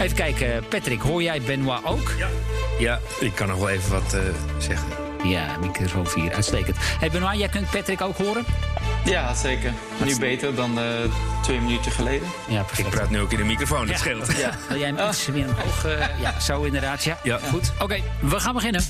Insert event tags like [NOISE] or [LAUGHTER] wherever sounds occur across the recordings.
Even kijken, Patrick, hoor jij Benoit ook? Ja. Ja, ik kan nog wel even wat uh, zeggen. Ja, microfoon 4, uitstekend. Hey Benoit, jij kunt Patrick ook horen? Ja, zeker. Nu beter dan uh, twee minuten geleden. Ja, perfect. Ik praat nu ook in de microfoon, dat scheelt. Ja. Wil jij hem iets weer omhoog? Uh, ja, zo inderdaad. Ja, ja. goed. Oké, okay, we gaan beginnen.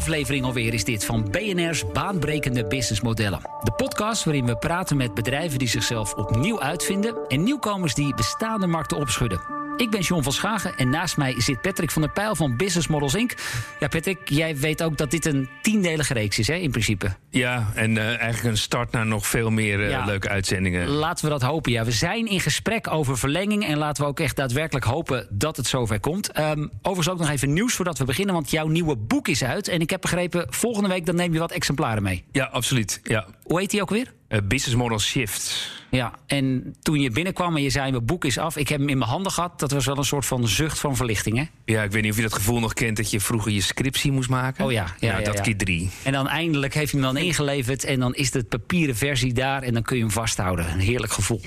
Aflevering alweer is dit van BNR's Baanbrekende Businessmodellen. De podcast waarin we praten met bedrijven die zichzelf opnieuw uitvinden en nieuwkomers die bestaande markten opschudden. Ik ben John van Schagen en naast mij zit Patrick van der Pijl van Business Models Inc. Ja, Patrick, jij weet ook dat dit een tiendelige reeks is, hè, in principe. Ja, en uh, eigenlijk een start naar nog veel meer uh, ja. leuke uitzendingen. Laten we dat hopen, ja. We zijn in gesprek over verlenging en laten we ook echt daadwerkelijk hopen dat het zover komt. Um, overigens ook nog even nieuws voordat we beginnen, want jouw nieuwe boek is uit. En ik heb begrepen, volgende week dan neem je wat exemplaren mee. Ja, absoluut. Ja. Hoe heet die ook weer? Uh, business Model Shift. Ja, en toen je binnenkwam en je zei: Mijn boek is af, ik heb hem in mijn handen gehad. Dat was wel een soort van zucht van verlichting, hè? Ja, ik weet niet of je dat gevoel nog kent dat je vroeger je scriptie moest maken. Oh ja, ja, ja dat ja. keer drie. En dan eindelijk heeft hij hem dan ingeleverd en dan is de papieren versie daar en dan kun je hem vasthouden. Een heerlijk gevoel.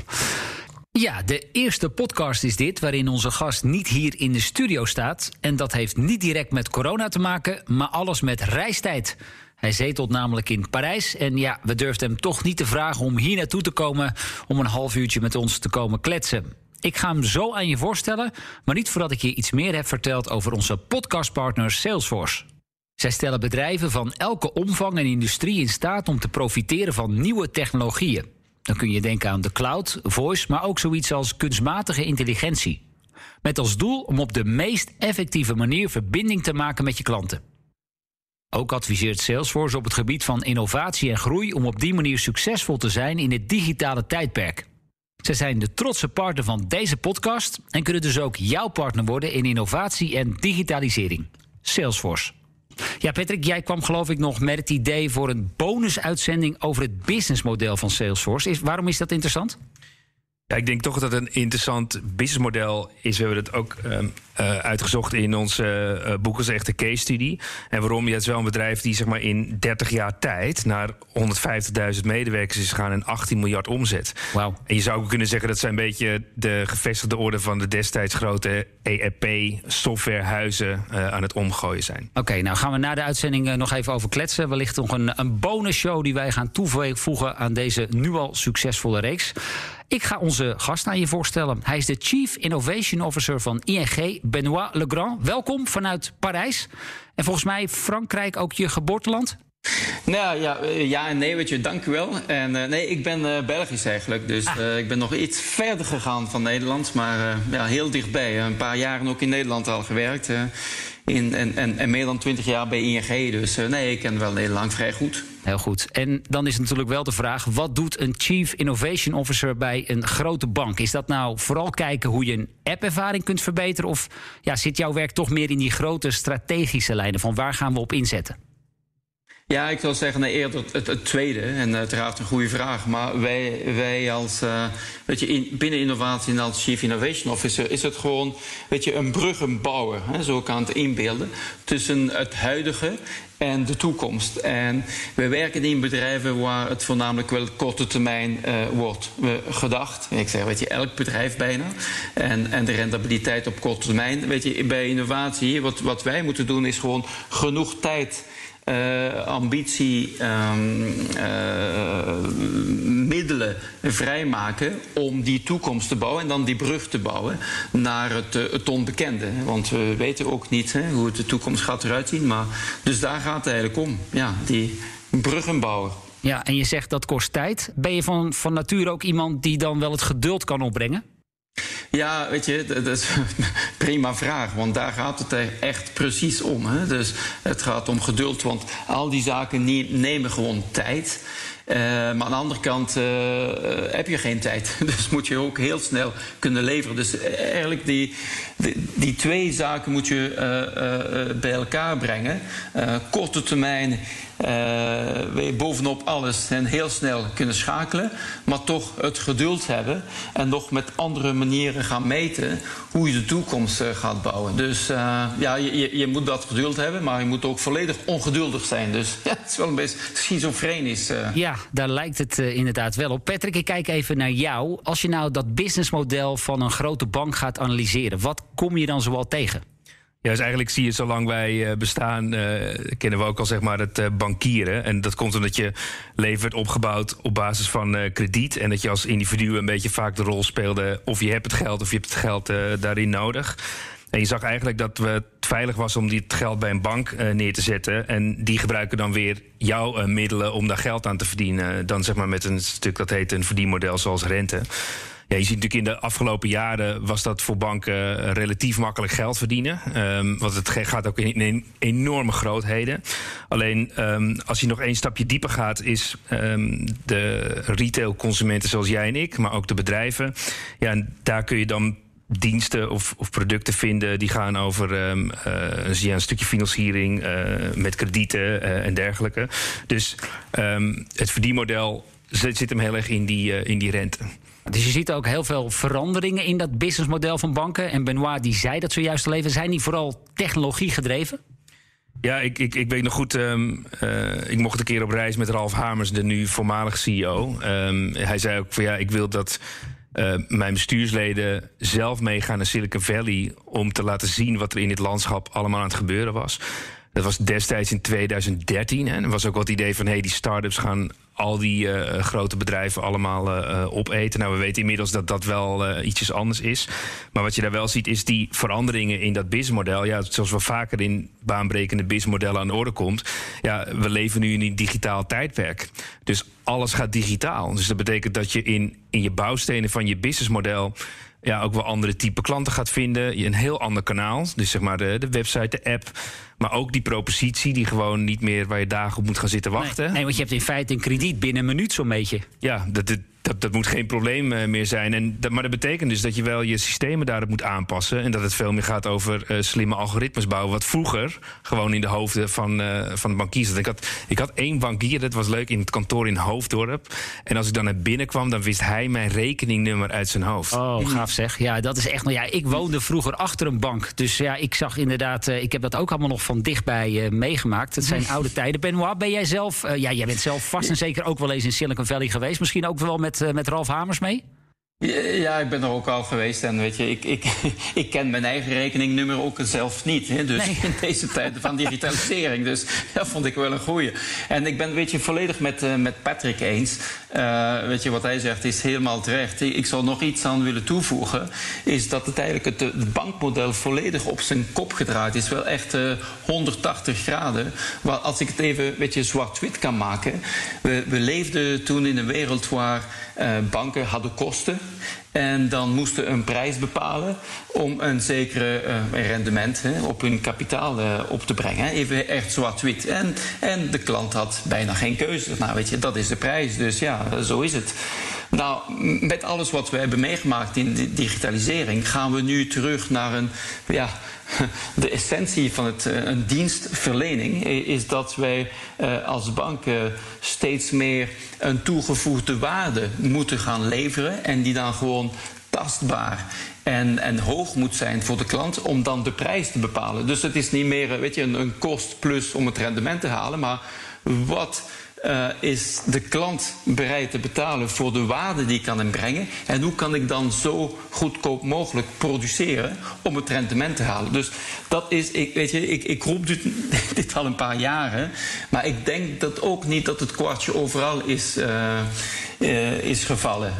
Ja, de eerste podcast is dit, waarin onze gast niet hier in de studio staat. En dat heeft niet direct met corona te maken, maar alles met reistijd. Hij zetelt namelijk in Parijs. En ja, we durfden hem toch niet te vragen om hier naartoe te komen. om een half uurtje met ons te komen kletsen. Ik ga hem zo aan je voorstellen, maar niet voordat ik je iets meer heb verteld over onze podcastpartner Salesforce. Zij stellen bedrijven van elke omvang en industrie in staat om te profiteren van nieuwe technologieën. Dan kun je denken aan de cloud, voice, maar ook zoiets als kunstmatige intelligentie. Met als doel om op de meest effectieve manier verbinding te maken met je klanten. Ook adviseert Salesforce op het gebied van innovatie en groei om op die manier succesvol te zijn in het digitale tijdperk. Zij zijn de trotse partner van deze podcast en kunnen dus ook jouw partner worden in innovatie en digitalisering. Salesforce. Ja, Patrick, jij kwam geloof ik nog met het idee voor een bonusuitzending over het businessmodel van Salesforce. Is, waarom is dat interessant? Ja, ik denk toch dat het een interessant businessmodel is. We hebben het ook um, uh, uitgezocht in onze uh, boek als echte case study. En waarom? Je hebt wel een bedrijf die zeg maar in 30 jaar tijd naar 150.000 medewerkers is gegaan en 18 miljard omzet. Wow. En je zou ook kunnen zeggen dat zijn een beetje de gevestigde orde van de destijds grote ERP-softwarehuizen uh, aan het omgooien zijn. Oké, okay, nou gaan we na de uitzending nog even over kletsen. Wellicht nog een, een bonusshow die wij gaan toevoegen aan deze nu al succesvolle reeks. Ik ga onze gast aan je voorstellen. Hij is de Chief Innovation Officer van ING, Benoit Legrand. Welkom vanuit Parijs. En volgens mij Frankrijk ook je geboorteland? Nou ja, ja en nee, weet je, dank u wel. En uh, nee, ik ben uh, Belgisch eigenlijk. Dus ah. uh, ik ben nog iets verder gegaan van Nederland. Maar ja, heel dichtbij. Een paar jaren ook in Nederland al gewerkt. In, en, en, meer dan twintig jaar bij ING. Dus nee, ik ken wel Nederland vrij goed. Heel goed. En dan is natuurlijk wel de vraag: wat doet een Chief Innovation Officer bij een grote bank? Is dat nou vooral kijken hoe je een app-ervaring kunt verbeteren? Of ja, zit jouw werk toch meer in die grote strategische lijnen van waar gaan we op inzetten? Ja, ik wil zeggen eerder het, tweede. En uiteraard een goede vraag. Maar wij, wij als, uh, weet je, in, binnen innovatie en als Chief Innovation Officer is het gewoon, weet je, een bruggen bouwen. Hè, zo kan het inbeelden. Tussen het huidige en de toekomst. En we werken in bedrijven waar het voornamelijk wel korte termijn uh, wordt gedacht. Ik zeg, weet je, elk bedrijf bijna. En, en de rentabiliteit op korte termijn. Weet je, bij innovatie, wat, wat wij moeten doen is gewoon genoeg tijd uh, ambitie, um, uh, middelen vrijmaken om die toekomst te bouwen en dan die brug te bouwen naar het, uh, het onbekende. Want we weten ook niet hè, hoe het de toekomst gaat eruit zien. Maar, dus daar gaat het eigenlijk om. Ja, die bruggen bouwen. Ja, en je zegt dat kost tijd. Ben je van, van nature ook iemand die dan wel het geduld kan opbrengen? Ja, weet je, dat is een [LAUGHS] prima vraag. Want daar gaat het echt precies om. Hè? Dus het gaat om geduld. Want al die zaken nemen gewoon tijd. Maar aan de andere kant heb je geen tijd. [LAUGHS] Dus moet je ook heel snel kunnen leveren. Dus eigenlijk die, die, die twee zaken moet je bij elkaar brengen. korte termijn bovenop alles en heel snel kunnen schakelen, maar toch het geduld hebben en nog met andere manieren gaan meten hoe je de toekomst gaat bouwen. Dus ja, je, je, moet dat geduld hebben, maar je moet ook volledig ongeduldig zijn. Dus [LAUGHS] ja, het is wel een beetje schizofrenisch. Ja, daar lijkt het inderdaad wel op. Patrick, ik kijk even naar jou. Als je nou dat businessmodel van een grote bank gaat analyseren, wat kom je dan zoal tegen? Ja, dus eigenlijk zie je zolang wij uh, bestaan, uh, kennen we ook al zeg maar het bankieren. En dat komt omdat je leven opgebouwd op basis van krediet. En dat je als individu een beetje vaak de rol speelde of je hebt het geld of je hebt het geld daarin nodig. En je zag eigenlijk dat het veilig was om dit geld bij een bank neer te zetten. En die gebruiken dan weer jouw middelen om daar geld aan te verdienen. Dan zeg maar met een stuk dat heet een verdienmodel zoals rente. Ja, je ziet natuurlijk in de afgelopen jaren was dat voor banken eh, relatief makkelijk geld verdienen. Um, want het gaat ook in, enorme grootheden. Alleen um, als je nog één stapje dieper gaat, is um, de retailconsumenten zoals jij en ik, maar ook de bedrijven. Ja, en daar kun je dan diensten of, of, producten vinden die gaan over um, uh, een stukje financiering uh, met kredieten uh, en dergelijke. Dus um, het verdienmodel zit, zit hem heel erg in die, in die rente. Dus je ziet ook heel veel veranderingen in dat businessmodel van banken. En Benoit die zei dat zojuist al even. Zijn die vooral technologie gedreven? Ja, ik, ik, ik weet nog goed. Um, uh, ik mocht een keer op reis met Ralf Hamers, de nu voormalig CEO. Um, ehm, hij zei ook van ja, ik wil dat uh, mijn bestuursleden zelf meegaan naar Silicon Valley om te laten zien wat er in dit landschap allemaal aan het gebeuren was. Dat was destijds in 2013. En er was ook wat idee van hey, die start-ups gaan al die uh, grote bedrijven allemaal uh, opeten. Nou, we weten inmiddels dat dat wel uh, ietsjes anders is. Maar wat je daar wel ziet, is die veranderingen in dat businessmodel. Ja, zoals wel vaker in baanbrekende businessmodellen aan de orde komt. Ja, we leven nu in een digitaal tijdperk. Dus alles gaat digitaal. Dus dat betekent dat je in, in je bouwstenen van je businessmodel ja, ook wel andere type klanten gaat vinden. Je een heel ander kanaal. Dus zeg maar de, de website, de app. Maar ook die propositie die gewoon niet meer waar je dagen op moet gaan zitten wachten. Nee, nee want je hebt in feite een krediet binnen een minuut zo'n beetje. Ja, dat, dat, dat moet geen probleem eh, meer zijn. En dat, maar dat betekent dus dat je wel je systemen daarop moet aanpassen. En dat het veel meer gaat over uh, slimme algoritmes bouwen. Wat vroeger gewoon in de hoofden van, uh, van de bankiers zat. Ik had, ik had één bankier, dat was leuk, in het kantoor in Hoofddorp. En als ik dan naar binnen kwam, dan wist hij mijn rekeningnummer uit zijn hoofd. Oh, gaaf zeg. Ja, dat is echt. Nou ja, ik woonde vroeger achter een bank. Dus ja, ik zag inderdaad, ik heb dat ook allemaal nog van dichtbij meegemaakt. Het zijn [LAUGHS] oude tijden. Benoit, ben jij zelf, ja, jij bent zelf vast en zeker ook wel eens in Silicon Valley geweest. Misschien ook wel met met, eh, met Ralf Hamers mee? Ja, ik ben er ook al geweest en weet je, ik, ik, [LAUGHS] ik ken mijn eigen rekeningnummer ook zelf niet. Hè, dus in deze tijden van digitalisering. Dus [LAUGHS] dat vond ik wel een goeie. En ik ben weet je, volledig met, uh, met Patrick eens. Uh, weet je, wat hij zegt is helemaal terecht. Ik zal nog iets aan willen toevoegen. Is dat het eigenlijk het, bankmodel volledig op zijn kop gedraaid is. Wel echt uh, 180 graden. Maar als ik het even weet je, zwart-wit kan maken. We, we leefden toen in een wereld waar uh, banken hadden kosten. En dan moesten een prijs bepalen om een zekere uh, rendement hè, op hun kapitaal uh, op te brengen. Even echt zwart-wit. En, en de klant had bijna geen keuze. Nou, weet je, dat is de prijs. Dus ja, zo is het. Nou, met alles wat we hebben meegemaakt in de digitalisering, gaan we nu terug naar een. Ja, [LAUGHS] de essentie van het, uh, een dienstverlening is dat wij uh, als banken steeds meer een toegevoegde waarde moeten gaan leveren en die dan gewoon tastbaar en, en hoog moet zijn voor de klant om dan de prijs te bepalen. Dus het is niet meer weet je, een, een kost plus om het rendement te halen, maar wat uh, is de klant bereid te betalen voor de waarde die ik kan inbrengen? En hoe kan ik dan zo goedkoop mogelijk produceren om het rendement te halen? Dus dat is, ik, weet je, ik, ik roep dit, [LAUGHS] al een paar jaren, maar ik denk dat ook niet dat het kwartje overal is. Uh, uh, is gevallen,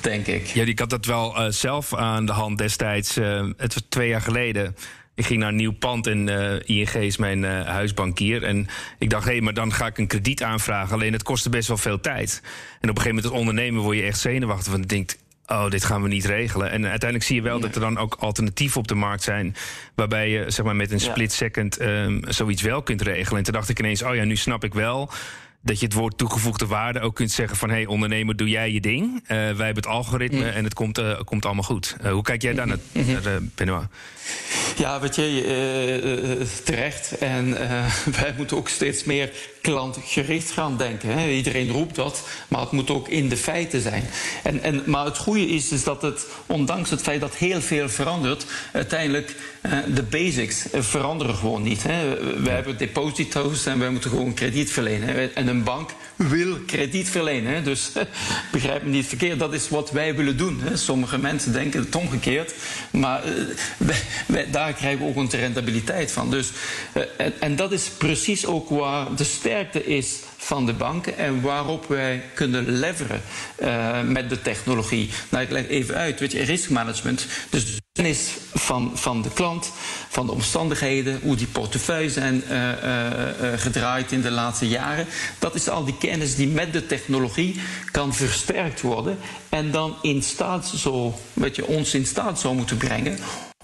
denk ik. Ja, ik had dat wel zelf aan de hand destijds. het twee jaar geleden. Ik ging naar een nieuw pand en uh, ING is mijn uh, huisbankier. En ik dacht, hé, hey, maar dan ga ik een krediet aanvragen. Alleen het kostte best wel veel tijd. En op een gegeven moment als ondernemer word je echt zenuwachtig. Want je denkt, oh, dit gaan we niet regelen. En uiteindelijk zie je wel ja. dat er dan ook alternatieven op de markt zijn... waarbij je zeg maar, met een split second um, zoiets wel kunt regelen. En toen dacht ik ineens, oh ja, nu snap ik wel dat je het woord toegevoegde waarde ook kunt zeggen van... hé, hey, ondernemer, doe jij je ding. Uh, wij hebben het algoritme en het komt, uh, komt allemaal goed. Uh, hoe kijk jij daar naar, naar Benoit? Ja, weet je, terecht. En [LAUGHS] wij moeten ook steeds meer klantgericht gaan denken. Hè. Iedereen roept dat, maar het moet ook in de feiten zijn. En, en, maar het goede is, is dat het, ondanks het feit dat heel veel verandert... uiteindelijk de basics veranderen gewoon niet. Hè. We hebben deposito's en wij moeten gewoon krediet verlenen. En een bank wil krediet verlenen. Dus [LAUGHS] begrijp me niet verkeerd, dat is wat wij willen doen. Sommige mensen denken het omgekeerd, maar wij, daar krijgen we ook een rentabiliteit van. Dus, en, en dat is precies ook waar de sterkte is van de banken en waarop wij kunnen leveren uh, met de technologie. Nou, ik leg even uit, weet je, riskmanagement. Dus de kennis van, van de klant, van de omstandigheden, hoe die portefeuille zijn uh, gedraaid in de laatste jaren. Dat is al die kennis die met de technologie kan versterkt worden en dan in staat zo, weet je, ons in staat zou moeten brengen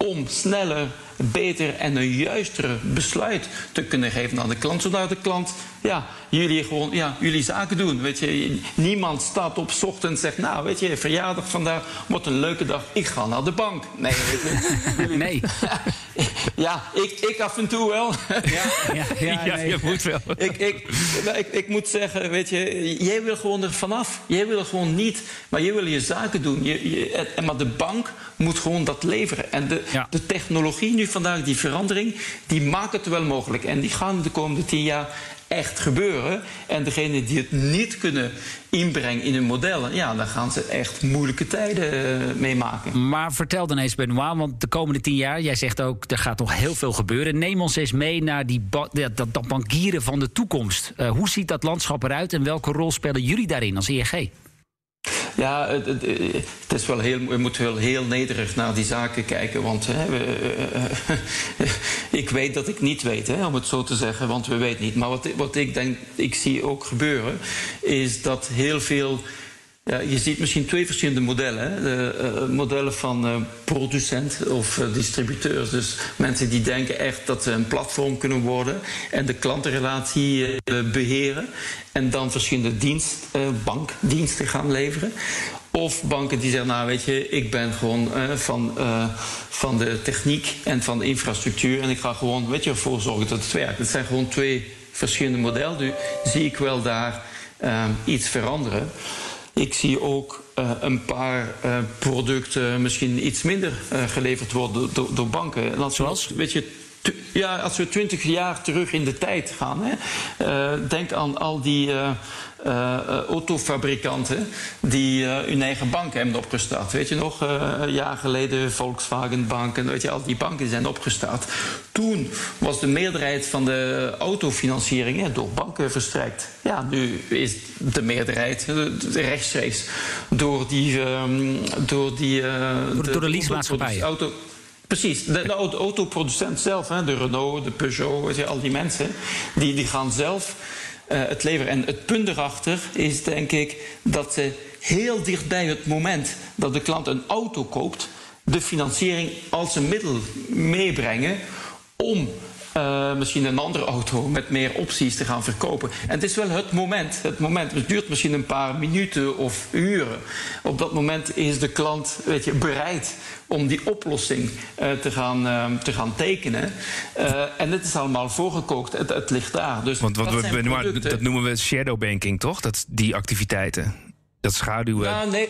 om sneller, beter en een juistere besluit te kunnen geven aan de klant. Zodat de klant, ja, jullie gewoon, ja, jullie zaken doen. Weet je, niemand staat op ochtend en zegt, nou, weet je, verjaardag vandaag wordt een leuke dag. Ik ga naar de bank. Nee, weet je, [LAUGHS] nee. [LAUGHS] [LAUGHS] ja, ik, ik af en toe wel. [LAUGHS] ja, ja, ja, ja je moet wel. [LAUGHS] ik, ik, ik, ik, moet zeggen, weet je, jij wil gewoon er vanaf. Jij wil gewoon niet, maar jij wil je zaken doen. Je, je, maar de bank moet gewoon dat leveren. En de, ja. de technologie nu vandaag, die verandering, die maakt het wel mogelijk. En die gaan de komende tien jaar echt gebeuren. En degenen die het niet kunnen inbrengen in hun modellen, ja, dan gaan ze echt moeilijke tijden uh, meemaken. Maar vertel dan eens, Benoit, want de komende tien jaar, jij zegt ook, er gaat nog heel veel gebeuren. Neem ons eens mee naar die dat, dat, bankieren van de toekomst. Uh, hoe ziet dat landschap eruit en welke rol spelen jullie daarin als ING? Ja, het, het, het, is wel heel, we moeten wel heel nederig naar die zaken kijken. Want hè, we, uh, [LAUGHS] ik weet dat ik niet weet, hè, om het zo te zeggen, want we weten niet. Maar wat, wat ik denk, ik zie ook gebeuren, is dat heel veel ja, je ziet misschien twee verschillende modellen. Uh, modellen van uh, producent of uh, distributeurs. Dus mensen die denken echt dat ze een platform kunnen worden en de klantenrelatie beheren. En dan verschillende dienst, bankdiensten gaan leveren. Of banken die zeggen, nou weet je, ik ben gewoon van, van de techniek en van de infrastructuur. En ik ga gewoon, weet je, ervoor zorgen dat het werkt. Het zijn gewoon twee verschillende modellen. Nu zie ik wel daar iets veranderen. Ik zie ook uh, een paar uh, producten misschien iets minder uh, geleverd worden door, door banken. Zoals? Weet je, ja, als we twintig jaar terug in de tijd gaan, hè, denk aan al die uh, autofabrikanten die hun eigen banken hebben opgestart. Weet je nog, een jaar geleden Volkswagen banken, weet je, al die banken zijn opgestart. Toen was de meerderheid van de autofinanciering door banken verstrekt. Ja, nu is de meerderheid rechtstreeks door die... Um, door, die door, de, door de leasemaatschappijen. Precies, de, de autoproducent zelf, hè, de Renault, de Peugeot, al die mensen, die, die gaan zelf uh, het leveren. En het punt erachter is denk ik dat ze heel dichtbij het moment dat de klant een auto koopt, de financiering als een middel meebrengen om uh, misschien een andere auto met meer opties te gaan verkopen. En het is wel het moment. Het moment. Het duurt misschien een paar minuten of uren. Op dat moment is de klant weet je, bereid om die oplossing uh, te, gaan, uh, te gaan tekenen. en het is allemaal voorgekookt. Het, het ligt daar. Dus Want wat we, maar, dat noemen we shadowbanking, toch? Dat, die activiteiten. Dat schaduwen. Ja, nee.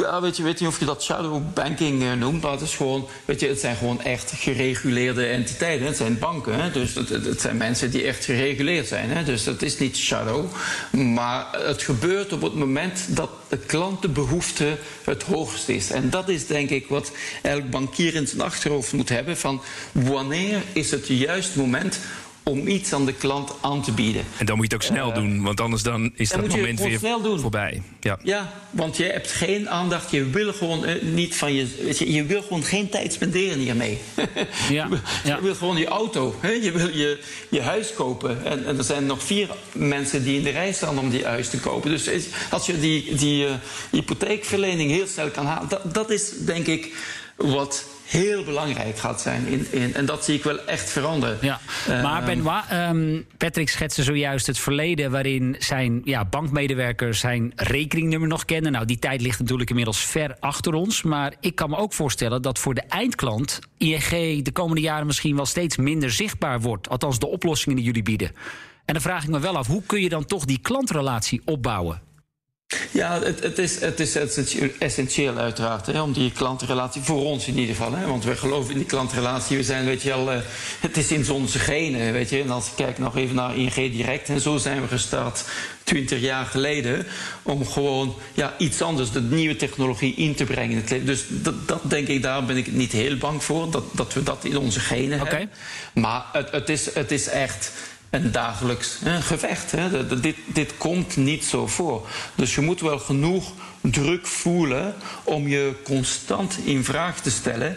Ja, weet je, weet je of je dat shadow banking uh, noemt, maar het is gewoon, weet je, het zijn gewoon echt gereguleerde entiteiten. Het zijn banken, hè? dus het, het, zijn mensen die echt gereguleerd zijn. Hè? Dus dat is niet shadow. Maar het gebeurt op het moment dat de klantenbehoefte het hoogst is. En dat is denk ik wat elk bankier in zijn achterhoofd moet hebben: van wanneer is het juist moment om iets aan de klant aan te bieden. En dan moet je het ook snel uh, doen, want anders dan is dan dat moment weer snel doen. voorbij. Ja. ja, want je hebt geen aandacht. Je wil gewoon uh, niet van je, je. Je wil gewoon geen tijd spenderen hiermee. [LAUGHS] ja, ja. Je wil gewoon je auto. Hè? Je wil je, je huis kopen. En, en, er zijn nog vier mensen die in de rij staan om die huis te kopen. Dus als je die, die uh, hypotheekverlening heel snel kan halen, dat, dat is denk ik wat heel belangrijk gaat zijn. In, in, en dat zie ik wel echt veranderen. Ja. Maar Ehm, Benoit, ehm, Patrick schetste zojuist het verleden waarin zijn ja, bankmedewerkers zijn rekeningnummer nog kennen. Nou, die tijd ligt natuurlijk inmiddels ver achter ons. Maar ik kan me ook voorstellen dat voor de eindklant ING de komende jaren misschien wel steeds minder zichtbaar wordt. Althans, de oplossingen die jullie bieden. En dan vraag ik me wel af, hoe kun je dan toch die klantrelatie opbouwen? Ja, het, het, is, het is essentieel- uiteraard hè, om die klantenrelatie, voor ons in ieder geval. Hè, want we geloven in die klantenrelatie. We zijn, weet je wel, eh, het is in onze genen, weet je. En als ik kijk nog even naar ING Direct en zo zijn we gestart 20 jaar geleden. Om gewoon ja, iets anders, de nieuwe technologie in te brengen in het leven. Dus dat, dat denk ik, daar ben ik niet heel bang voor. Dat, dat we dat in onze genen hebben. Maar het, het, is, het is echt een dagelijks hè, gevecht. Hè. Dit, dit komt niet zo voor. Dus je moet wel genoeg druk voelen om je constant in vraag te stellen.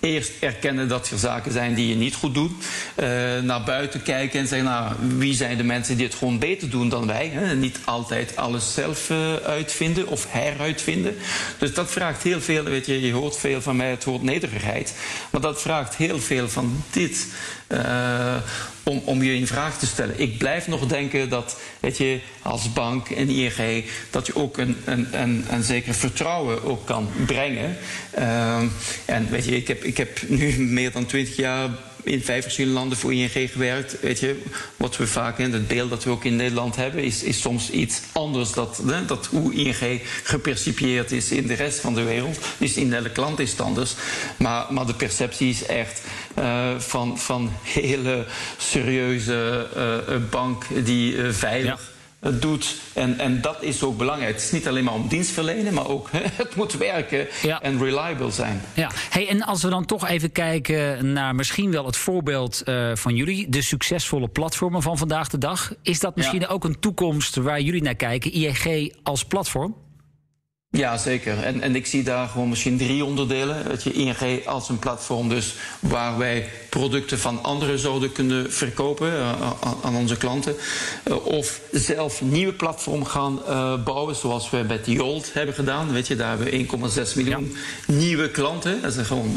Eerst erkennen dat er zaken zijn die je niet goed doet. Eh, naar buiten kijken en zeggen, nou, wie zijn de mensen die het gewoon beter doen dan wij? Hè? Niet altijd alles zelf eh, uitvinden of heruitvinden. Dus dat vraagt heel veel, weet je, je hoort veel van mij het woord nederigheid. Maar dat vraagt heel veel van dit. eh, om, om je in vraag te stellen. Ik blijf nog denken dat, weet je, als bank en ING, dat je ook een, een, een, een zeker vertrouwen ook kan brengen. Ehm, en weet je, ik heb, ik heb nu meer dan twintig jaar in vijf verschillende landen voor ING gewerkt. Weet je, wat we vaak in het beeld dat we ook in Nederland hebben, is, is soms iets anders. Dat, dat hoe ING gepercipieerd is in de rest van de wereld. Dus in elke klant is het anders. Maar, maar de perceptie is echt eh, van, van hele serieuze eh, eh, bank die veilig. Doet. En, en dat is ook belangrijk. Het is niet alleen maar om dienst verlenen, maar ook [LAUGHS] het moet werken Ja. en reliable zijn. Ja, hey, en als we dan toch even kijken naar misschien wel het voorbeeld eh, van jullie, de succesvolle platformen van vandaag de dag. Is dat misschien ook een toekomst waar jullie naar kijken, ING als platform? Ja, zeker. En, en ik zie daar gewoon misschien drie onderdelen. Weet je, ING als een platform dus waar wij producten van anderen zouden kunnen verkopen eh, aan, onze klanten. Eh, of zelf nieuwe platform gaan eh, bouwen, zoals we met Jolt hebben gedaan. Weet je, daar hebben we 1,6 miljoen nieuwe klanten. Dat is gewoon,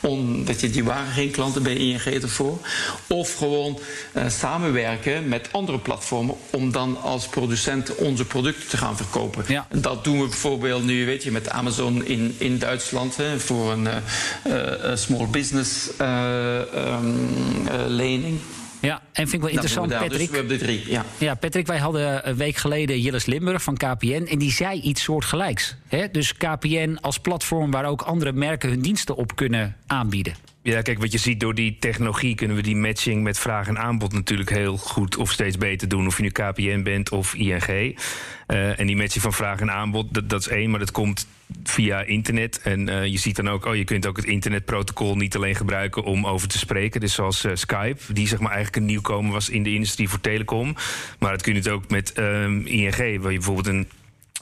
on, weet je, die waren geen klanten bij ING ervoor. Of gewoon samenwerken met andere platformen om dan als producent onze producten te gaan verkopen. Ja. Dat doen we bijvoorbeeld nu, weet je, met Amazon in, in Duitsland voor een eh, eh, eh, small business eh, ehm, eh, lening. Ja, en vind ik wel interessant. Patrick. Dus we hebben de drie, ja. Ja, Patrick, wij hadden een week geleden Jillis Limburg van KPN. En die zei iets soortgelijks. Hè? Dus KPN als platform waar ook andere merken hun diensten op kunnen aanbieden. Ja, kijk, wat je ziet door die technologie kunnen we die matching met vraag en aanbod natuurlijk heel goed of steeds beter doen. Of je nu KPN bent of ING. Eh, en die matching van vraag en aanbod, dat, dat is één, maar dat komt via internet. En eh, je ziet dan ook, oh, je kunt ook het internetprotocol niet alleen gebruiken om over te spreken. Dus zoals eh, Skype, die zeg maar eigenlijk een nieuwkomer was in de industrie voor telecom. Maar dat kun je het ook met ehm, ING, waar je bijvoorbeeld een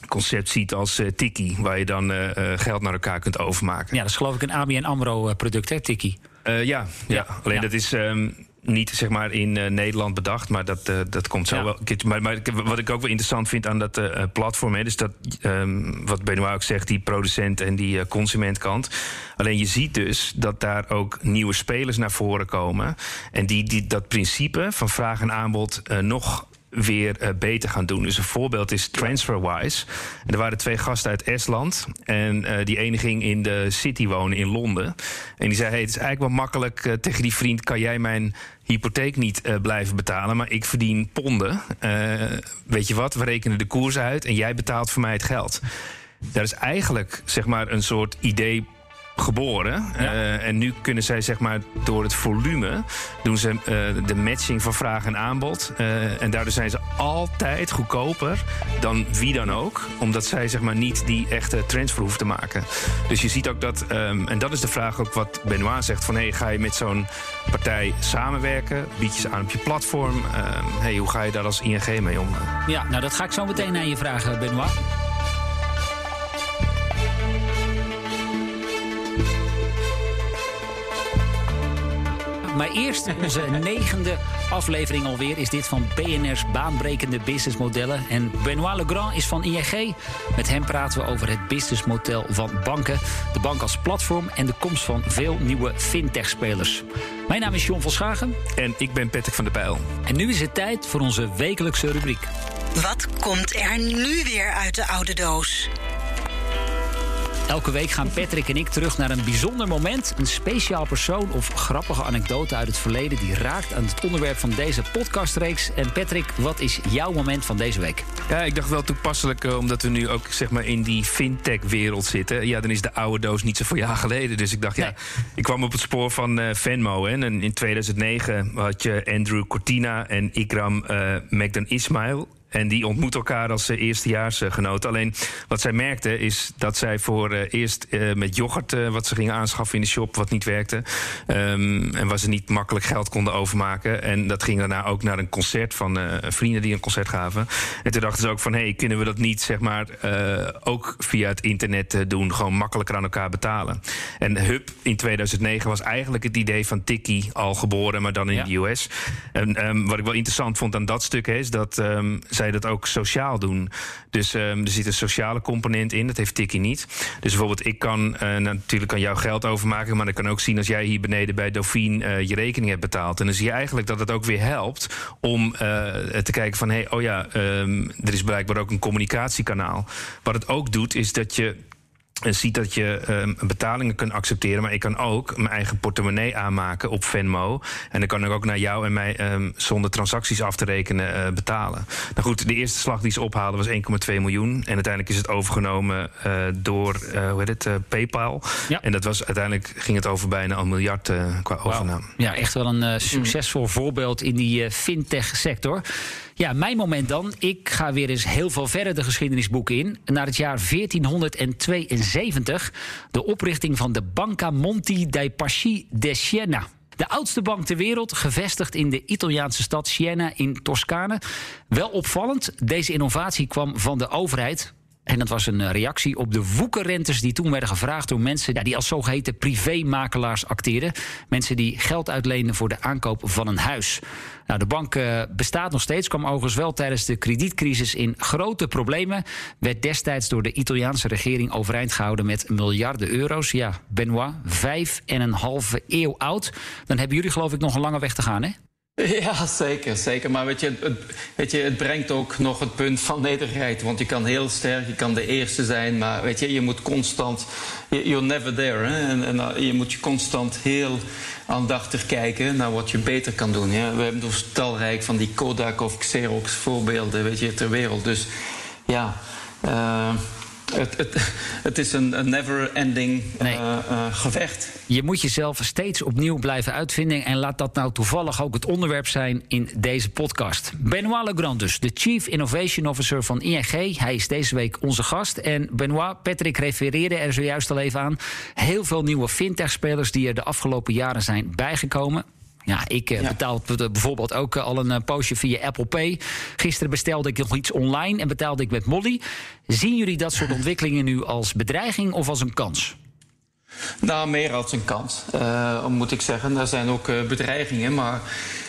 concept ziet als eh, Tiki, waar je dan geld naar elkaar kunt overmaken. Ja, dat is geloof ik een ABN AMRO-product, hè, Tikkie? Eh, ja, ja. Ja, alleen ja. dat is ehm, niet zeg maar in eh, Nederland bedacht, maar dat, eh, dat komt zo Ja. wel. Maar, maar wat ik ook wel interessant vind aan dat eh, platform, hè, dus dat ehm, wat Benoit ook zegt, die producent en die consumentkant. Alleen je ziet dus dat daar ook nieuwe spelers naar voren komen en die, die dat principe van vraag en aanbod nog weer eh, beter gaan doen. Dus een voorbeeld is TransferWise. En er waren twee gasten uit Estland. En eh, die ene ging in de city wonen in Londen. En die zei: hey, het is eigenlijk wel makkelijk eh, tegen die vriend: kan jij mijn hypotheek niet blijven betalen, maar ik verdien ponden. Weet je wat? We rekenen de koers uit en jij betaalt voor mij het geld. Daar is eigenlijk zeg maar een soort idee geboren. Eh, en nu kunnen zij zeg maar door het volume doen ze eh, de matching van vraag en aanbod. Eh, en daardoor zijn ze altijd goedkoper dan wie dan ook. Omdat zij zeg maar niet die echte transfer hoeven te maken. Dus je ziet ook dat, ehm, en dat is de vraag ook wat Benoit zegt: van hey, ga je met zo'n partij samenwerken? Bied je ze aan op je platform? Ehm, hey, hoe ga je daar als ING mee om? Ja, nou dat ga ik zo meteen aan je vragen, Benoit. Maar eerst onze negende aflevering alweer is dit van BNR's baanbrekende businessmodellen. En Benoît Legrand is van ING. Met hem praten we over het businessmodel van banken, de bank als platform en de komst van veel nieuwe fintech-spelers. Mijn naam is John van Schagen. En ik ben Patrick van der Pijl. En nu is het tijd voor onze wekelijkse rubriek. Wat komt er nu weer uit de oude doos? Elke week gaan Patrick en ik terug naar een bijzonder moment, een speciaal persoon of grappige anekdote uit het verleden die raakt aan het onderwerp van deze podcastreeks. En Patrick, wat is jouw moment van deze week? Ja, ik dacht wel toepasselijk, eh, omdat we nu ook zeg maar in die fintech-wereld zitten. Ja, dan is de oude doos niet zoveel jaar geleden. Dus ik dacht, ja, ik kwam op het spoor van uh, Venmo. Hè, en in 2009 had je Andrew Cortina en Ikram uh, Ismail en die ontmoet elkaar als uh, eerstejaarsgenoten. Alleen wat zij merkte is dat zij voor uh, eerst uh, met yoghurt wat ze gingen aanschaffen in de shop, wat niet werkte. Um, en waar ze niet makkelijk geld konden overmaken. En dat ging daarna ook naar een concert van vrienden die een concert gaven. En toen dachten ze ook van hé, hey, kunnen we dat niet zeg maar ook via het internet doen, gewoon makkelijker aan elkaar betalen. En Hub in 2009 was eigenlijk het idee van Tiki al geboren, maar dan in ja. de US. En um, wat ik wel interessant vond aan dat stuk is dat um, zij dat ook sociaal doen. Dus um, er zit een sociale component in, dat heeft Tiki niet. Dus bijvoorbeeld, ik kan uh, natuurlijk aan jou geld overmaken, maar ik kan ook zien als jij hier beneden bij Dauphine uh, je rekening hebt betaald. En dan zie je eigenlijk dat het ook weer helpt om uh, te kijken van, hé, hey, oh ja, um, er is blijkbaar ook een communicatiekanaal. Wat het ook doet, is dat je ziet dat je um, betalingen kunt accepteren, maar ik kan ook mijn eigen portemonnee aanmaken op Venmo. En dan kan ik ook naar jou en mij um, zonder transacties af te rekenen uh, betalen. Nou goed, de eerste slag die ze ophaalden was 1,2 miljoen. En uiteindelijk is het overgenomen uh, door uh, hoe heet het, PayPal. Ja. En dat was uiteindelijk ging het over bijna een miljard qua wow. overname. Ja, echt wel een succesvol mm. voorbeeld in die fintech sector. Ja, mijn moment dan. Ik ga weer eens heel veel verder de geschiedenisboeken in. Naar het jaar 1472. De oprichting van de Banca Monti dei Pasci de Siena. De oudste bank ter wereld, gevestigd in de Italiaanse stad Siena in Toscane. Wel opvallend, deze innovatie kwam van de overheid. En dat was een reactie op de woekerrentes die toen werden gevraagd door mensen die als zogeheten privémakelaars acteerden. Mensen die geld uitleenden voor de aankoop van een huis. Nou, de bank uh, bestaat nog steeds, kwam overigens wel tijdens de kredietcrisis in grote problemen. Werd destijds door de Italiaanse regering overeind gehouden met miljarden euro's. Ja, Benoit, vijf en een halve eeuw oud. Dan hebben jullie geloof ik nog een lange weg te gaan, hè? [LAUGHS] Ja, zeker, zeker. Maar weet je, het, weet je, het brengt ook nog het punt van nederigheid. Want je kan heel sterk, je kan de eerste zijn, maar weet je, je moet constant, you're never there. Hè? En, en je moet je constant heel aandachtig kijken naar wat je beter kan doen. Ja? We hebben dus talrijk van die Kodak of Xerox voorbeelden, weet je, ter wereld. Dus ja. Uh, het, het, het, is een, een never-ending nee. uh, uh, gevecht. Je moet jezelf steeds opnieuw blijven uitvinden. En laat dat nou toevallig ook het onderwerp zijn in deze podcast. Benoit Legrand dus, de Chief Innovation Officer van ING. Hij is deze week onze gast. En Benoit, Patrick refereerde er zojuist al even aan. Heel veel nieuwe fintech-spelers die er de afgelopen jaren zijn bijgekomen. Ja, ik ja. betaal bijvoorbeeld ook uh, al een uh, poosje via Apple Pay. Gisteren bestelde ik nog iets online en betaalde ik met Molly. Zien jullie dat soort ontwikkelingen nu als bedreiging of als een kans? Nou, meer als een kans, moet ik zeggen. Er zijn ook bedreigingen, maar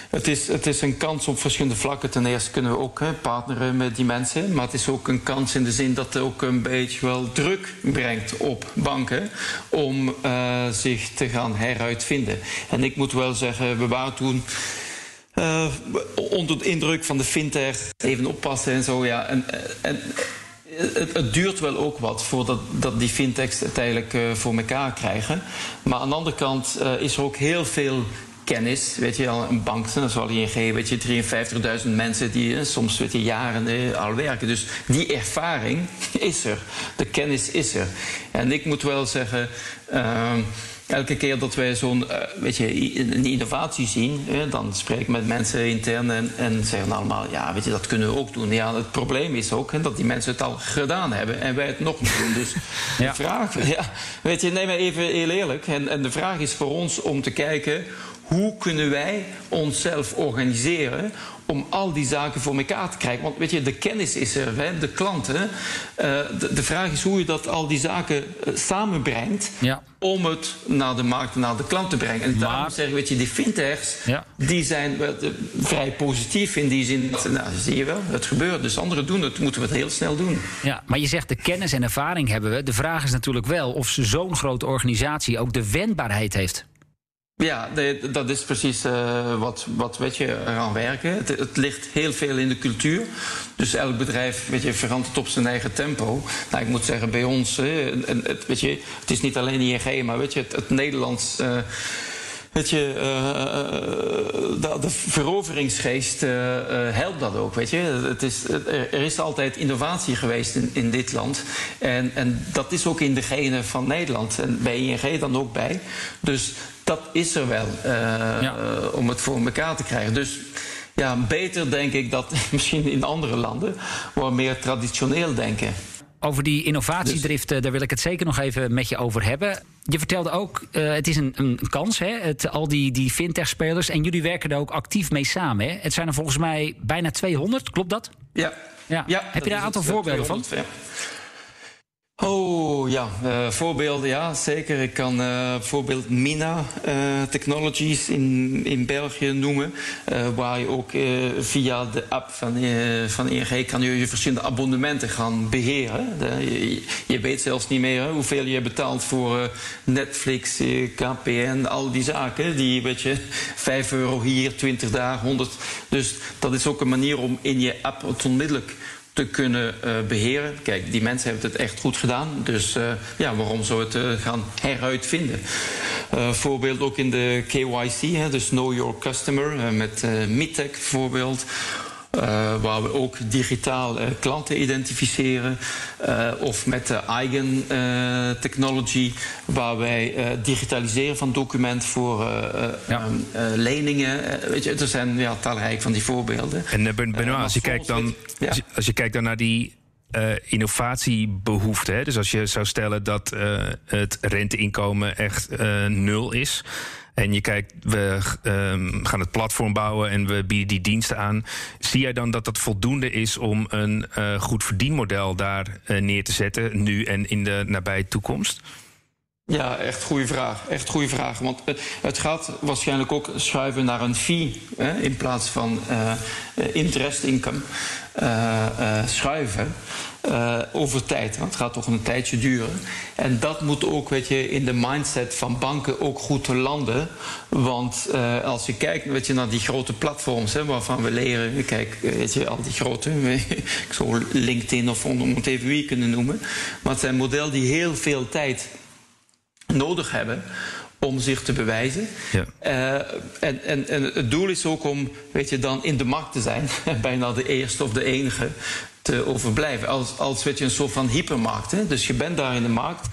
het is, het is een kans op verschillende vlakken. Ten eerste kunnen we ook hè, partneren met die mensen. Maar het is ook een kans in de zin dat het ook een beetje wel druk brengt op banken. om uh, zich te gaan heruitvinden. En ik moet wel zeggen, we waren toen. Uh, onder de indruk van de fintech, even oppassen en zo. Ja. En, het, het, duurt wel ook wat voordat dat die fintechs uiteindelijk uh, voor elkaar krijgen. Maar aan de andere kant is er ook heel veel kennis, weet je, al een bank, dan zal ING, weet je, 53.000 mensen die soms weet je, jaren eh, al werken. Dus die ervaring [LAUGHS] is er, de kennis is er. En ik moet wel zeggen, uh, elke keer dat wij zo'n uh, weet je, een innovatie zien, eh, dan spreek ik met mensen intern en, en zeggen allemaal, ja, weet je, dat kunnen we ook doen. Ja, het probleem is ook hè, dat die mensen het al gedaan hebben en wij het nog niet doen. Dus [LAUGHS] ja. de vraag, [LAUGHS] ja, weet je, neem maar even heel eerlijk. En, en de vraag is voor ons om te kijken hoe kunnen wij onszelf organiseren om al die zaken voor elkaar te krijgen. Want weet je, de kennis is er, hè, de klanten. Uh, de, de, vraag is hoe je dat al die zaken uh, samenbrengt. Ja. om het naar de markt, naar de klant te brengen. En Maar- daarom zeg ik, weet je, die fintechs, Ja. die zijn wel, eh, vrij positief in die zin. Nou, zie je wel, het gebeurt. Dus anderen doen het, moeten we het heel snel doen. Ja, maar je zegt de kennis en ervaring hebben we. De vraag is natuurlijk wel of zo'n grote organisatie ook de wendbaarheid heeft. Ja, dat is precies eh, wat, wat weet je, eraan werken. Het, het ligt heel veel in de cultuur. Dus elk bedrijf weet je, verandert op zijn eigen tempo. Nou, ik moet zeggen, bij ons, en het, weet je, het is niet alleen ING, maar weet je, het, het Nederlands. eh, Weet je, eh, de, de veroveringsgeest eh, eh, helpt dat ook, weet je. Het is, er, er is altijd innovatie geweest in, in dit land. En, en dat is ook in de genen van Nederland. En bij ING dan ook bij. Dus dat is er wel, eh, Ja. eh, om het voor elkaar te krijgen. Dus ja, beter denk ik dat [LAUGHS] misschien in andere landen... waar meer traditioneel denken. Over die innovatiedrift, eh, daar wil ik het zeker nog even met je over hebben. Je vertelde ook, eh, het is een, een kans, hè, het, al die, die fintech-spelers. En jullie werken daar ook actief mee samen. Hè? Het zijn er volgens mij bijna 200, klopt dat? Ja. Ja. Heb je daar een aantal voorbeelden van? 200, ja. Oh ja, eh, voorbeelden, ja, zeker. Ik kan eh, bijvoorbeeld Mina eh, Technologies in, in België noemen. waar je ook via de app van, van ING kan je, je verschillende abonnementen gaan beheren. Je, weet zelfs niet meer hoeveel je betaalt voor Netflix, KPN, al die zaken. Die, weet je, [LAUGHS] 5 euro hier, 20 daar, 100. Dus dat is ook een manier om in je app het onmiddellijk te kunnen eh, beheren. Kijk, die mensen hebben het echt goed gedaan. Dus eh, ja, waarom zou het eh, gaan heruitvinden? Voorbeeld ook in de KYC, hè, dus Know Your Customer, met Mitec bijvoorbeeld. Eh, waar we ook digitaal eh, klanten identificeren. Eh, of met de Eigen Technology, waar wij digitaliseren van document voor eh, eh, Ja. ehm, eh, leningen. Weet je, er zijn ja, talrijk van die voorbeelden. En als je kijkt dan, ja. als je- kijkt dan naar die eh, innovatiebehoefte, hè, dus als je zou stellen dat het renteinkomen echt nul is. En je kijkt, we ehm, gaan het platform bouwen en we bieden die diensten aan. Zie jij dan dat dat voldoende is om een eh, goed verdienmodel daar eh, neer te zetten, nu en in de nabije toekomst? Ja, echt goede vraag. Echt goede vraag. Want het, gaat waarschijnlijk ook schuiven naar een fee hè, in plaats van eh, interest income. schuiven eh, over tijd. Want het gaat toch een tijdje duren. En dat moet ook weet je, in de mindset van banken ook goed landen. Want eh, als je kijkt weet je, naar die grote platforms hè, waarvan we leren, kijk, weet je, al die grote, [LAUGHS] ik zou LinkedIn of om het even wie kunnen noemen. Maar het zijn modellen die heel veel tijd nodig hebben om zich te bewijzen. Ja. Eh, en, en, en het doel is ook om, weet je, dan in de markt te zijn. [LAUGHS] Bijna de eerste of de enige overblijven. Als, als weet je, een soort van hypermarkt. Hè? Dus je bent daar in de markt.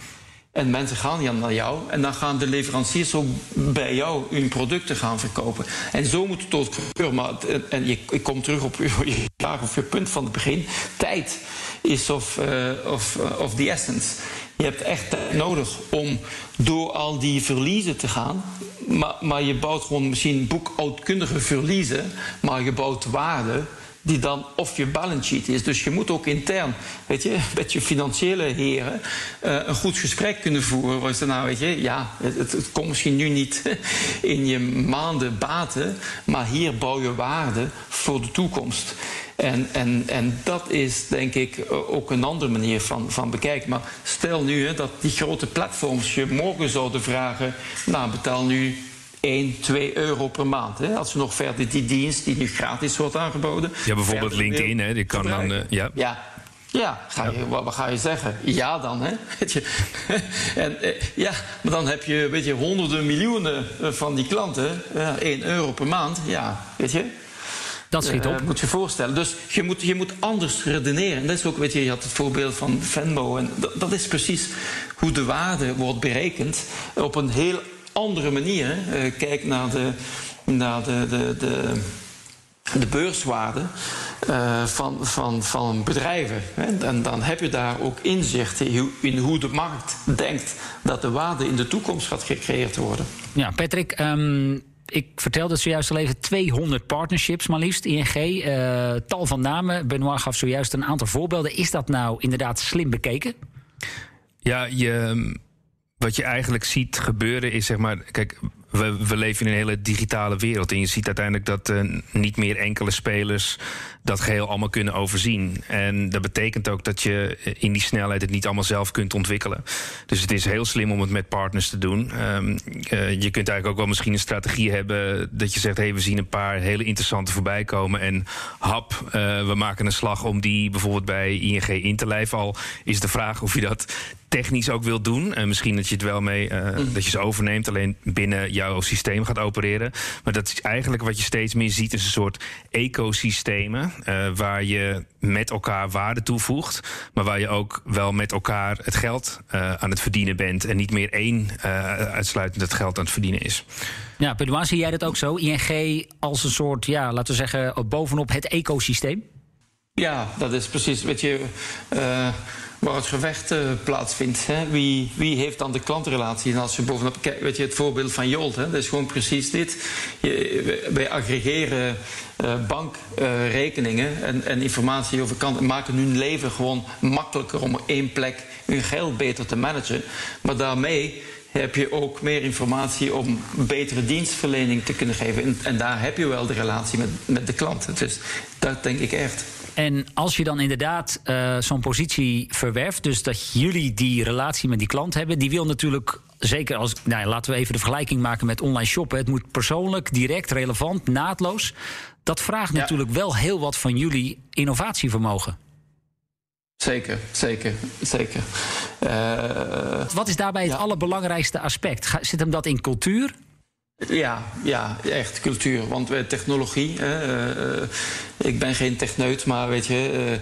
En mensen gaan naar jou. En dan gaan de leveranciers ook bij jou hun producten gaan verkopen. En zo moet het ook gebeuren. Maar, en je, ik kom terug op [LAUGHS] je vraag of je punt van het begin. Tijd is of, eh, of, eh, of the essence. Je hebt echt tijd nodig om door al die verliezen te gaan. Maar, maar je bouwt gewoon misschien boekhoudkundige verliezen. Maar je bouwt waarde die dan of je balance sheet is. Dus je moet ook intern, weet je, [LAUGHS] met je financiële heren eh, een goed gesprek kunnen voeren. Waar ze nou, weet je, ja, het komt misschien nu niet [LAUGHS] in je maanden baten, maar hier bouw je waarde voor de toekomst. En, en, en dat is denk ik eh, ook een andere manier van, van bekijken. Maar stel nu hè, dat die grote platforms je morgen zouden vragen: Nou, betaal nu 1, 2 euro per maand. Hè? Als we nog verder die dienst die nu gratis wordt aangeboden. Ja, bijvoorbeeld LinkedIn, hè, die kan dan, eh, ja. ja. Ja, ga je, wat, wat ga je zeggen? Ja dan, hè? [LAUGHS] Weet je. [LAUGHS] En, eh, ja, maar dan heb je, weet je honderden miljoenen eh, van die klanten. Ja, 1 euro per maand, ja, weet je. Dat schiet op. moet je voorstellen. Dus je moet, je moet anders redeneren. Dat is ook, weet je, je had het voorbeeld van Venmo. En dat, dat is precies hoe de waarde wordt berekend. Op een heel andere manier. Eh, kijk naar de, naar de, de, de, de beurswaarde eh, van, van, van bedrijven. Hè. En dan heb je daar ook inzicht in hoe, in hoe de markt denkt dat de waarde in de toekomst gaat gecreëerd worden. Ja, Patrick, ehm, ik vertelde zojuist al even, 200 partnerships maar liefst, ING. Uh, tal van namen. Benoit gaf zojuist een aantal voorbeelden. Is dat nou inderdaad slim bekeken? Ja, je, wat je eigenlijk ziet gebeuren is zeg maar. Kijk, we, we, leven in een hele digitale wereld. En je ziet uiteindelijk dat uh, niet meer enkele spelers dat geheel allemaal kunnen overzien. En dat betekent ook dat je in die snelheid het niet allemaal zelf kunt ontwikkelen. Dus het is heel slim om het met partners te doen. Um, uh, je kunt eigenlijk ook wel misschien een strategie hebben dat je zegt: hé, hey, we zien een paar hele interessante voorbij komen. En hap, uh, we maken een slag om die bijvoorbeeld bij ING in te lijven. Al is de vraag of je dat technisch ook wilt doen. En misschien dat je het wel mee, mm. dat je ze overneemt, alleen binnen jouw systeem gaat opereren. Maar dat is eigenlijk wat je steeds meer ziet, is een soort ecosystemen. Uh, waar je met elkaar waarde toevoegt, maar waar je ook wel met elkaar het geld uh, aan het verdienen bent. En niet meer één uitsluitend het geld aan het verdienen is. Ja, Benoit, zie jij dat ook zo? ING als een soort, ja, laten we zeggen, bovenop het ecosysteem? Ja, dat is precies. Weet je waar het gevecht uh, plaatsvindt. Hè? Wie, wie heeft dan de klantrelatie? En als je bovenop kijkt, weet je, het voorbeeld van Jolt, hè? dat is gewoon precies dit. Je, wij aggregeren uh, bankrekeningen uh, en, en, informatie over klanten, maken hun leven gewoon makkelijker om op één plek hun geld beter te managen. Maar daarmee heb je ook meer informatie om betere dienstverlening te kunnen geven. En, en daar heb je wel de relatie met, met de klant. Dus dat denk ik echt. En als je dan inderdaad uh, zo'n positie verwerft, dus dat jullie die relatie met die klant hebben, die wil natuurlijk. Zeker als, nou ja, laten we even de vergelijking maken met online shoppen. Het moet persoonlijk, direct, relevant, naadloos. Dat vraagt ja. natuurlijk wel heel wat van jullie innovatievermogen. Zeker, zeker, zeker. Uh, wat is daarbij het ja. allerbelangrijkste aspect? Zit hem dat in cultuur? Ja, ja, echt cultuur. Want uh, technologie, uh, ik ben geen techneut, maar weet je,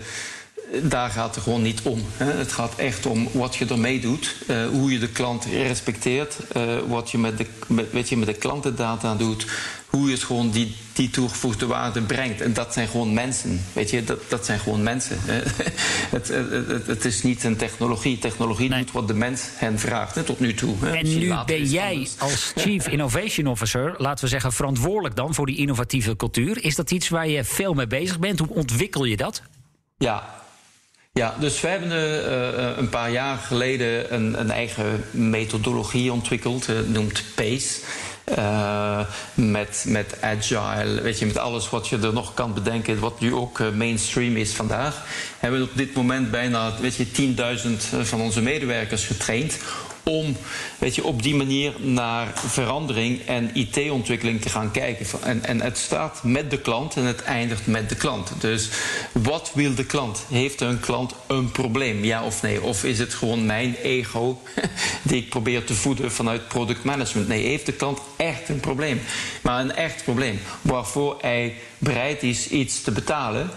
daar gaat het gewoon niet om. Hè. Het gaat echt om wat je ermee doet, uh, hoe je de klant respecteert, uh, wat je met de, met, weet je, met de klantendata doet, hoe je het gewoon die, die toegevoegde waarde brengt. En dat zijn gewoon mensen. Weet je, dat, dat zijn gewoon mensen. [LAUGHS] het, het, het, is niet een technologie. Technologie nee. doet wat de mens hen vraagt, hè, tot nu toe. Hè. En nu ben jij als Chief Innovation Officer, laten we zeggen, verantwoordelijk dan voor die innovatieve cultuur. Is dat iets waar je veel mee bezig bent? Hoe ontwikkel je dat? Ja, ja, dus we hebben uh, een paar jaar geleden een, een eigen methodologie ontwikkeld, uh, noemt PACE. Met, met agile, weet je, met alles wat je er nog kan bedenken, wat nu ook mainstream is vandaag, hebben we op dit moment bijna weet je, 10.000 van onze medewerkers getraind om weet je, op die manier naar verandering en IT-ontwikkeling te gaan kijken. En, en het staat met de klant en het eindigt met de klant. Dus wat wil de klant? Heeft een klant een probleem, ja of nee? Of is het gewoon mijn ego [LAUGHS] die ik probeer te voeden vanuit product management? Nee, heeft de klant echt een probleem? Maar een echt probleem waarvoor hij bereid is iets te betalen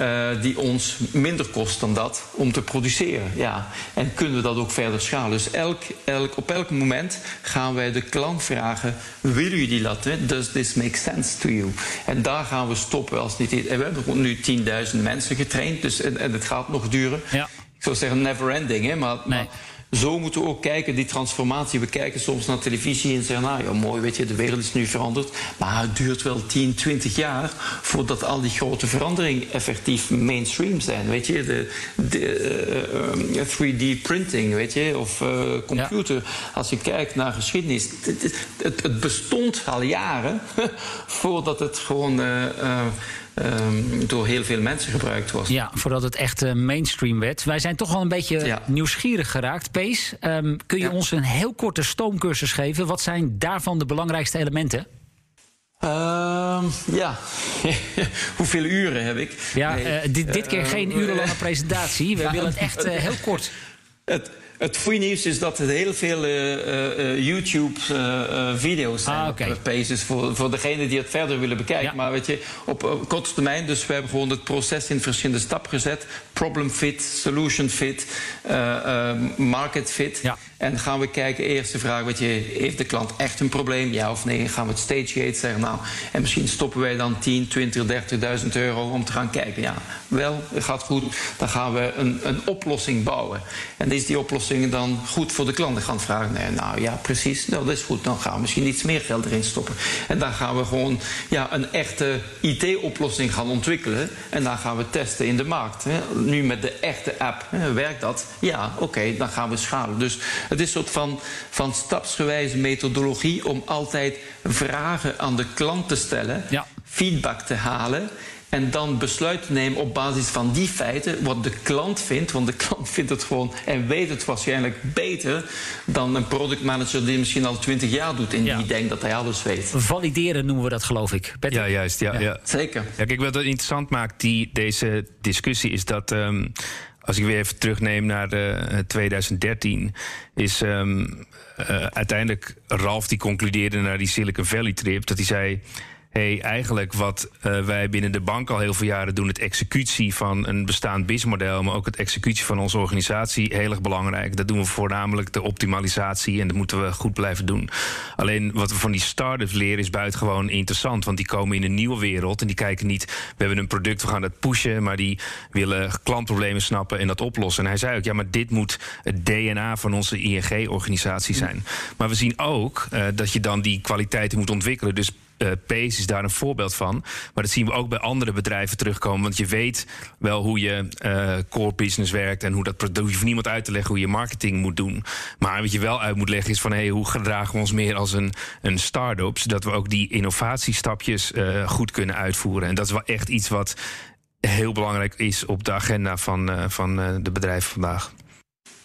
uh, die ons minder kost dan dat om te produceren. Ja. En kunnen we dat ook verder schalen? Dus elk, elk, op elk moment gaan wij de klant vragen: wil u die laten? Does this make sense to you? En daar gaan we stoppen als niet. En we hebben nu 10.000 mensen getraind, dus, en, en het gaat nog duren. Ja. Ik zou zeggen never ending, hè, maar, nee. maar zo moeten we ook kijken, die transformatie. We kijken soms naar televisie en zeggen, nou ja, mooi, weet je, de wereld is nu veranderd. Maar het duurt wel 10, 20 jaar voordat al die grote veranderingen effectief mainstream zijn. Weet je, de, de uh, 3D printing, weet je, of uh, computer. Ja. Als je kijkt naar geschiedenis, het, het, het bestond al jaren [LAUGHS] voordat het gewoon. Uh, um, door heel veel mensen gebruikt was. Ja, voordat het echt uh, mainstream werd. Wij zijn toch wel een beetje ja. nieuwsgierig geraakt. Pees, um, kun je ja. ons een heel korte stoomcursus geven? Wat zijn daarvan de belangrijkste elementen? Uh, ja, [LAUGHS] hoeveel uren heb ik? Ja, nee. uh, dit, dit, keer geen urenlange [LAUGHS] presentatie. We willen het echt uh, heel kort. Het, het goede nieuws is dat er heel veel uh, uh, YouTube-video's zijn. Ah, okay. op Paces voor, voor degenen die het verder willen bekijken. Ja. Maar weet je, op, op korte termijn, dus we hebben gewoon het proces in verschillende stappen gezet: problem fit, solution fit, market fit. Ja. En gaan we kijken, eerste vraag, weet je, heeft de klant echt een probleem? Ja of nee? Gaan we het stagegate zeggen? Nou, en misschien stoppen wij dan 10, 20, 30.000 euro om te gaan kijken. Ja, wel, het gaat goed. Dan gaan we een, een oplossing bouwen. En is die oplossing dan goed voor de klant? Dan gaan vragen, nee, nou ja, precies, nou, dat is goed. Dan gaan we misschien iets meer geld erin stoppen. En dan gaan we gewoon ja, een echte IT-oplossing gaan ontwikkelen. En dan gaan we testen in de markt. Hè. Nu met de echte app, hè, werkt dat? Ja, oké, dan gaan we schalen. Dus het is een soort van, van stapsgewijze methodologie om altijd vragen aan de klant te stellen, Ja. feedback te halen. En dan besluit te nemen op basis van die feiten, wat de klant vindt. Want de klant [LAUGHS] vindt het gewoon en weet het waarschijnlijk beter dan een productmanager die misschien al twintig jaar doet en Ja. die denkt dat hij alles weet. Valideren noemen we dat, geloof ik. Patrick? Ja, juist. Ja, ja. Zeker. Ja, kijk, wat het interessant maakt, die, deze discussie, is dat. ehm, als ik weer even terugneem naar eh, 2013, is ehm, eh, uiteindelijk Ralf die concludeerde naar die Silicon Valley trip, dat hij zei. Hey, eigenlijk wat eh, wij binnen de bank al heel veel jaren doen, het executie van een bestaand businessmodel, maar ook het executie van onze organisatie, heel erg belangrijk. Dat doen we voornamelijk de optimalisatie en dat moeten we goed blijven doen. Alleen wat we van die start-ups leren is buitengewoon interessant, want die komen in een nieuwe wereld en die kijken niet, we hebben een product, we gaan dat pushen, maar die willen klantproblemen snappen en dat oplossen. En hij zei ook, ja, maar dit moet het DNA van onze ING-organisatie zijn. Maar we zien ook eh, dat je dan die kwaliteiten moet ontwikkelen. Dus eh Pace is daar een voorbeeld van. Maar dat zien we ook bij andere bedrijven terugkomen. Want je weet wel hoe je eh, core business werkt en hoe dat product. Je hoeft niemand uit te leggen hoe je marketing moet doen. Maar wat je wel uit moet leggen is van hey, hoe gedragen we ons meer als een, een start-up. Zodat we ook die innovatiestapjes eh, goed kunnen uitvoeren. En dat is wel echt iets wat heel belangrijk is op de agenda van, van de bedrijven vandaag.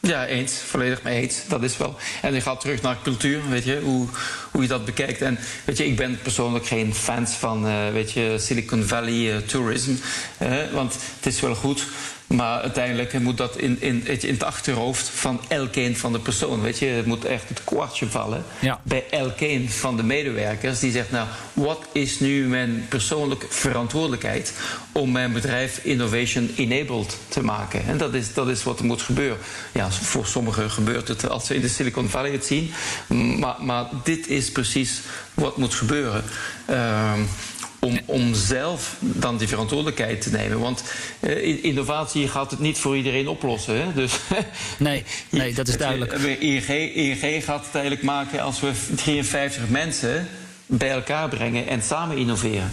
Ja, eens. Volledig mee eens. Dat is wel. En je gaat terug naar cultuur, weet je, hoe, hoe je dat bekijkt. En weet je, ik ben persoonlijk geen fans van, eh, weet je, Silicon Valley eh, tourism. want het is wel goed. Maar uiteindelijk moet dat in, in, in het achterhoofd van elkeen van de persoon. Weet je, het moet echt het kwartje vallen Ja. bij elkeen van de medewerkers. Die zegt, nou, wat is nu mijn persoonlijke verantwoordelijkheid om mijn bedrijf innovation enabled te maken? En dat is, dat is wat er moet gebeuren. Ja, voor sommigen gebeurt het als ze in de Silicon Valley het zien. Maar, maar dit is precies wat moet gebeuren. Ehm, om, om zelf dan die verantwoordelijkheid te nemen. Want eh, in- innovatie gaat het niet voor iedereen oplossen. Hè? Dus [LAUGHS] Nee, nee, dat is duidelijk. eh, ING, ING gaat het eigenlijk maken als we 53 mensen bij elkaar brengen en samen innoveren.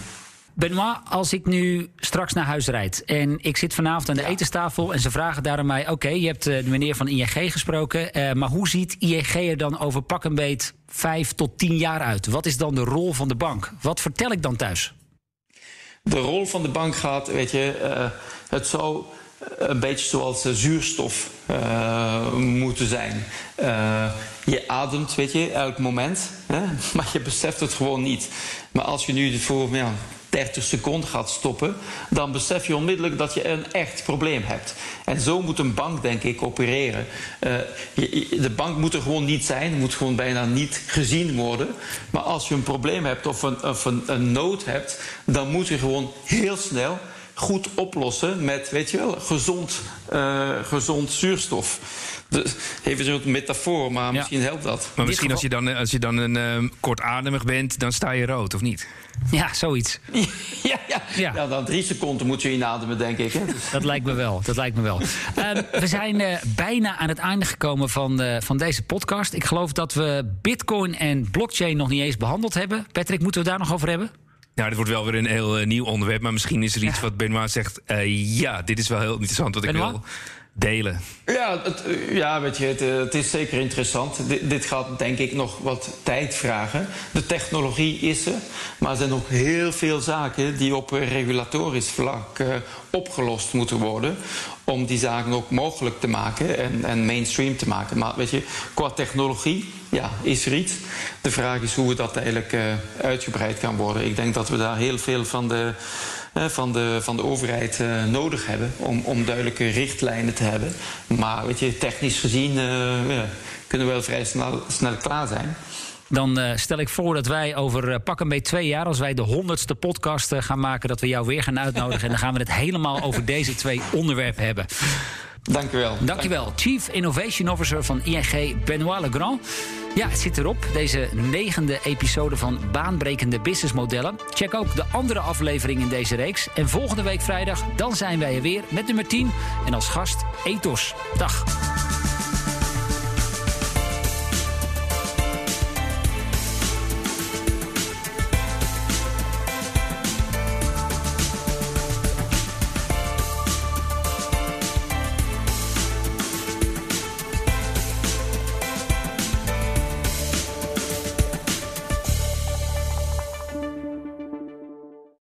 Benoit, als ik nu straks naar huis rijd en ik zit vanavond aan de Ja. etenstafel en ze vragen daar aan mij: Oké, je hebt eh, de meneer van ING gesproken, maar hoe ziet ING er dan over pak een beet vijf tot tien jaar uit? Wat is dan de rol van de bank? Wat vertel ik dan thuis? De rol van de bank gaat, weet je, eh, het zou een beetje zoals eh, zuurstof eh, moeten zijn. Je ademt, weet je, elk moment, hè? [LAUGHS] maar je beseft het gewoon niet. Maar als je nu voor ja, 30 seconden gaat stoppen, dan besef je onmiddellijk dat je een echt probleem hebt. En zo moet een bank, denk ik, opereren. Eh, je- de bank moet er gewoon niet zijn, moet gewoon bijna niet gezien worden. Maar als je een probleem hebt of een, of een, een nood hebt, dan moet je gewoon heel snel goed oplossen met, weet je wel, gezond, eh, gezond zuurstof. Dus even zo'n metafoor, maar misschien helpt dat. Maar misschien als je dan, eh, als je dan een ehm, kortademig bent, dan sta je rood, of niet? Ja, zoiets. [LAUGHS] Ja, ja. Ja. ja. dan drie seconden moet je inademen, denk ik. Hè? Dus- [LAUGHS] Dat lijkt me wel. Dat lijkt me wel. Ehm, we zijn eh, bijna aan het einde gekomen van, eh, van deze podcast. Ik geloof dat we Bitcoin en blockchain nog niet eens behandeld hebben. Patrick, moeten we het daar nog over hebben? Nou, dit wordt wel weer een heel eh, nieuw onderwerp. Maar misschien is er iets wat Benoit zegt. eh, ja, dit is wel heel interessant wat ik wil delen. Ja, het, eh, ja weet je, het, eh, het is zeker interessant. Dit, gaat denk ik nog wat tijd vragen. De technologie is er, maar er zijn ook heel veel zaken die op eh, regulatorisch vlak opgelost moeten worden. Om die zaken ook mogelijk te maken en, en mainstream te maken. Maar weet je, qua technologie, ja, is er iets. De vraag is hoe dat eigenlijk uitgebreid kan worden. Ik denk dat we daar heel veel van de van de, van de overheid eh, nodig hebben om, om duidelijke richtlijnen te hebben. Maar weet je, technisch gezien eh, kunnen we wel vrij snel, snel klaar zijn. Dan eh, stel ik voor dat wij over eh, pak een twee jaar, als wij de honderdste podcast gaan maken, dat we jou weer gaan uitnodigen. en dan gaan we het helemaal over deze twee onderwerpen hebben. Dankjewel. Dankjewel. Chief Innovation Officer van ING, Benoît Legrand. Ja, het zit erop. Deze negende episode van Baanbrekende Businessmodellen. Check ook de andere aflevering in deze reeks. En volgende week vrijdag, dan zijn wij er weer met nummer 10. En als gast Ethos. Dag.